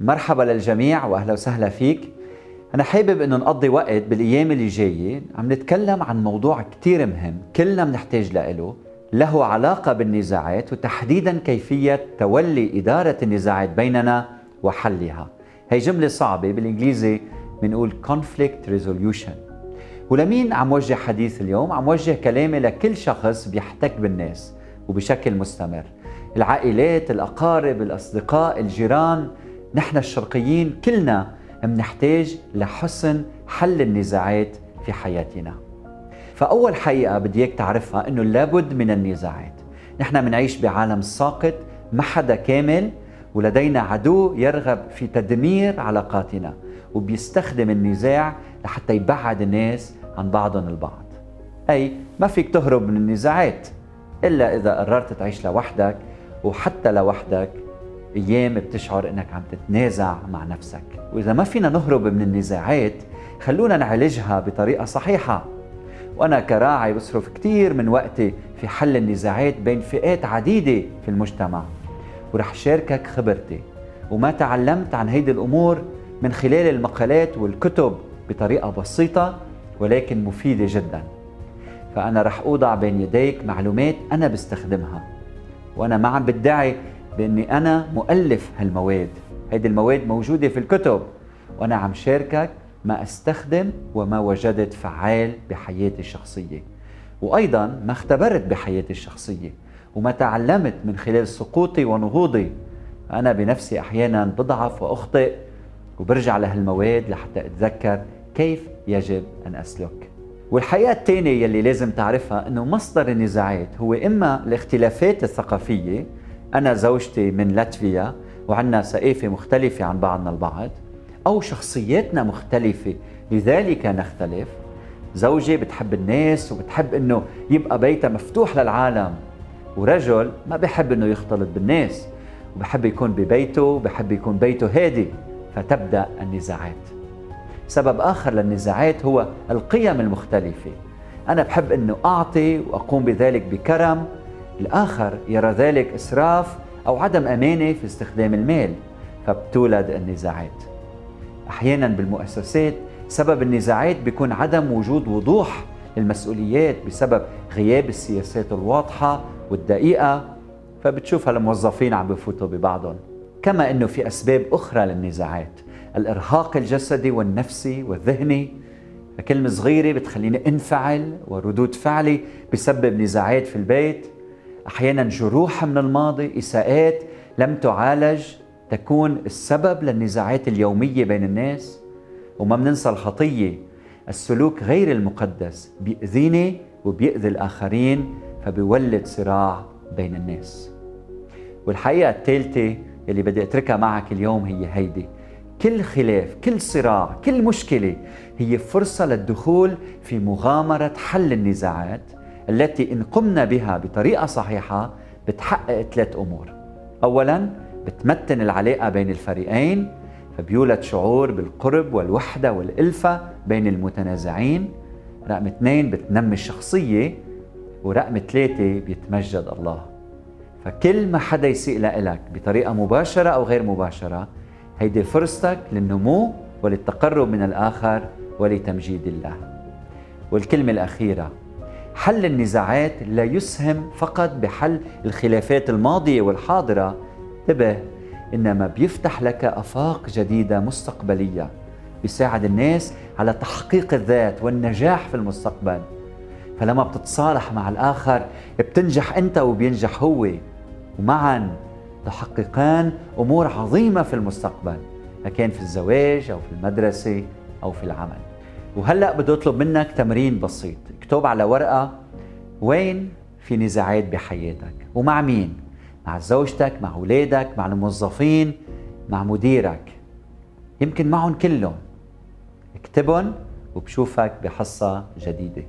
مرحبا للجميع وأهلا وسهلا فيك. أنا حابب إنه نقضي وقت بالأيام اللي جاية عم نتكلم عن موضوع كتير مهم كلنا بنحتاج له له علاقة بالنزاعات وتحديدا كيفية تولي إدارة النزاعات بيننا وحلها. هي جملة صعبة بالإنجليزي بنقول conflict resolution. ولمين عم وجه حديث اليوم؟ عم وجه كلامي لكل شخص بيحتك بالناس وبشكل مستمر. العائلات، الأقارب، الأصدقاء، الجيران نحن الشرقيين كلنا منحتاج لحسن حل النزاعات في حياتنا. فأول حقيقة بدي إياك تعرفها إنه لابد من النزاعات. نحن منعيش بعالم ساقط ما حدا كامل ولدينا عدو يرغب في تدمير علاقاتنا وبيستخدم النزاع لحتى يبعد الناس عن بعضهم البعض. أي ما فيك تهرب من النزاعات إلا إذا قررت تعيش لوحدك وحتى لوحدك أيام بتشعر إنك عم تتنازع مع نفسك. وإذا ما فينا نهرب من النزاعات خلونا نعالجها بطريقة صحيحة. وأنا كراعي بصرف كثير من وقتي في حل النزاعات بين فئات عديدة في المجتمع. ورح شاركك خبرتي. وما تعلمت عن هيدي الأمور من خلال المقالات والكتب بطريقة بسيطة ولكن مفيدة جدا. فأنا رح أوضع بين يديك معلومات أنا بستخدمها. وأنا ما عم بدعي بإني أنا مؤلف هالمواد. هيدي المواد موجودة في الكتب وأنا عم شاركك ما أستخدم وما وجدت فعال بحياتي الشخصية. وأيضا ما اختبرت بحياتي الشخصية وما تعلمت من خلال سقوطي ونهوضي. أنا بنفسي أحيانا بضعف وأخطئ وبرجع لهالمواد لحتى أتذكر كيف يجب أن أسلك. والحقيقة الثانية يلي لازم تعرفها إنه مصدر النزاعات هو إما الاختلافات الثقافية أنا زوجتي من لاتفيا وعندنا ثقافة مختلفة عن بعضنا البعض أو شخصياتنا مختلفة لذلك نختلف. زوجي بتحب الناس وبتحب إنه يبقى بيتها مفتوح للعالم ورجل ما بحب إنه يختلط بالناس وبحب يكون ببيته وبحب يكون بيته هادي فتبدأ النزاعات. سبب آخر للنزاعات هو القيم المختلفة. أنا بحب إنه أعطي وأقوم بذلك بكرم الآخر يرى ذلك إسراف أو عدم أمانة في استخدام المال فبتولد النزاعات. أحيانا بالمؤسسات سبب النزاعات بيكون عدم وجود وضوح للمسؤوليات بسبب غياب السياسات الواضحة والدقيقة فبتشوف الموظفين عم بفوتوا ببعضهم. كما إنه في أسباب أخرى للنزاعات الإرهاق الجسدي والنفسي والذهني. فكلمة صغيرة بتخليني انفعل وردود فعلي بسبب نزاعات في البيت. أحيانا جروح من الماضي إساءات لم تعالج تكون السبب للنزاعات اليومية بين الناس. وما بننسى الخطية السلوك غير المقدس بيأذيني وبيأذي الآخرين فبيولد صراع بين الناس. والحقيقة الثالثة اللي بدي أتركها معك اليوم هي هيدي. كل خلاف كل صراع كل مشكلة هي فرصة للدخول في مغامرة حل النزاعات. التي إن قمنا بها بطريقة صحيحة بتحقق ثلاث أمور. أولا بتمتن العلاقة بين الفريقين فبيولد شعور بالقرب والوحدة والألفة بين المتنازعين. رقم اثنين بتنمي الشخصية. ورقم ثلاثة بيتمجد الله. فكل ما حدا يسيء لك بطريقة مباشرة أو غير مباشرة هيدي فرصتك للنمو وللتقرب من الآخر ولتمجيد الله. والكلمة الأخيرة حل النزاعات لا يسهم فقط بحل الخلافات الماضية والحاضرة. انتبه إنما بيفتح لك آفاق جديدة مستقبلية بيساعد الناس على تحقيق الذات والنجاح في المستقبل. فلما بتتصالح مع الآخر بتنجح أنت وبينجح هو. ومعا تحققان أمور عظيمة في المستقبل كان في الزواج أو في المدرسة أو في العمل. وهلأ بدي اطلب منك تمرين بسيط. اكتب على ورقة وين في نزاعات بحياتك؟ ومع مين؟ مع زوجتك مع أولادك مع الموظفين مع مديرك. يمكن معهم كلهم. اكتبهم وبشوفك بحصة جديدة.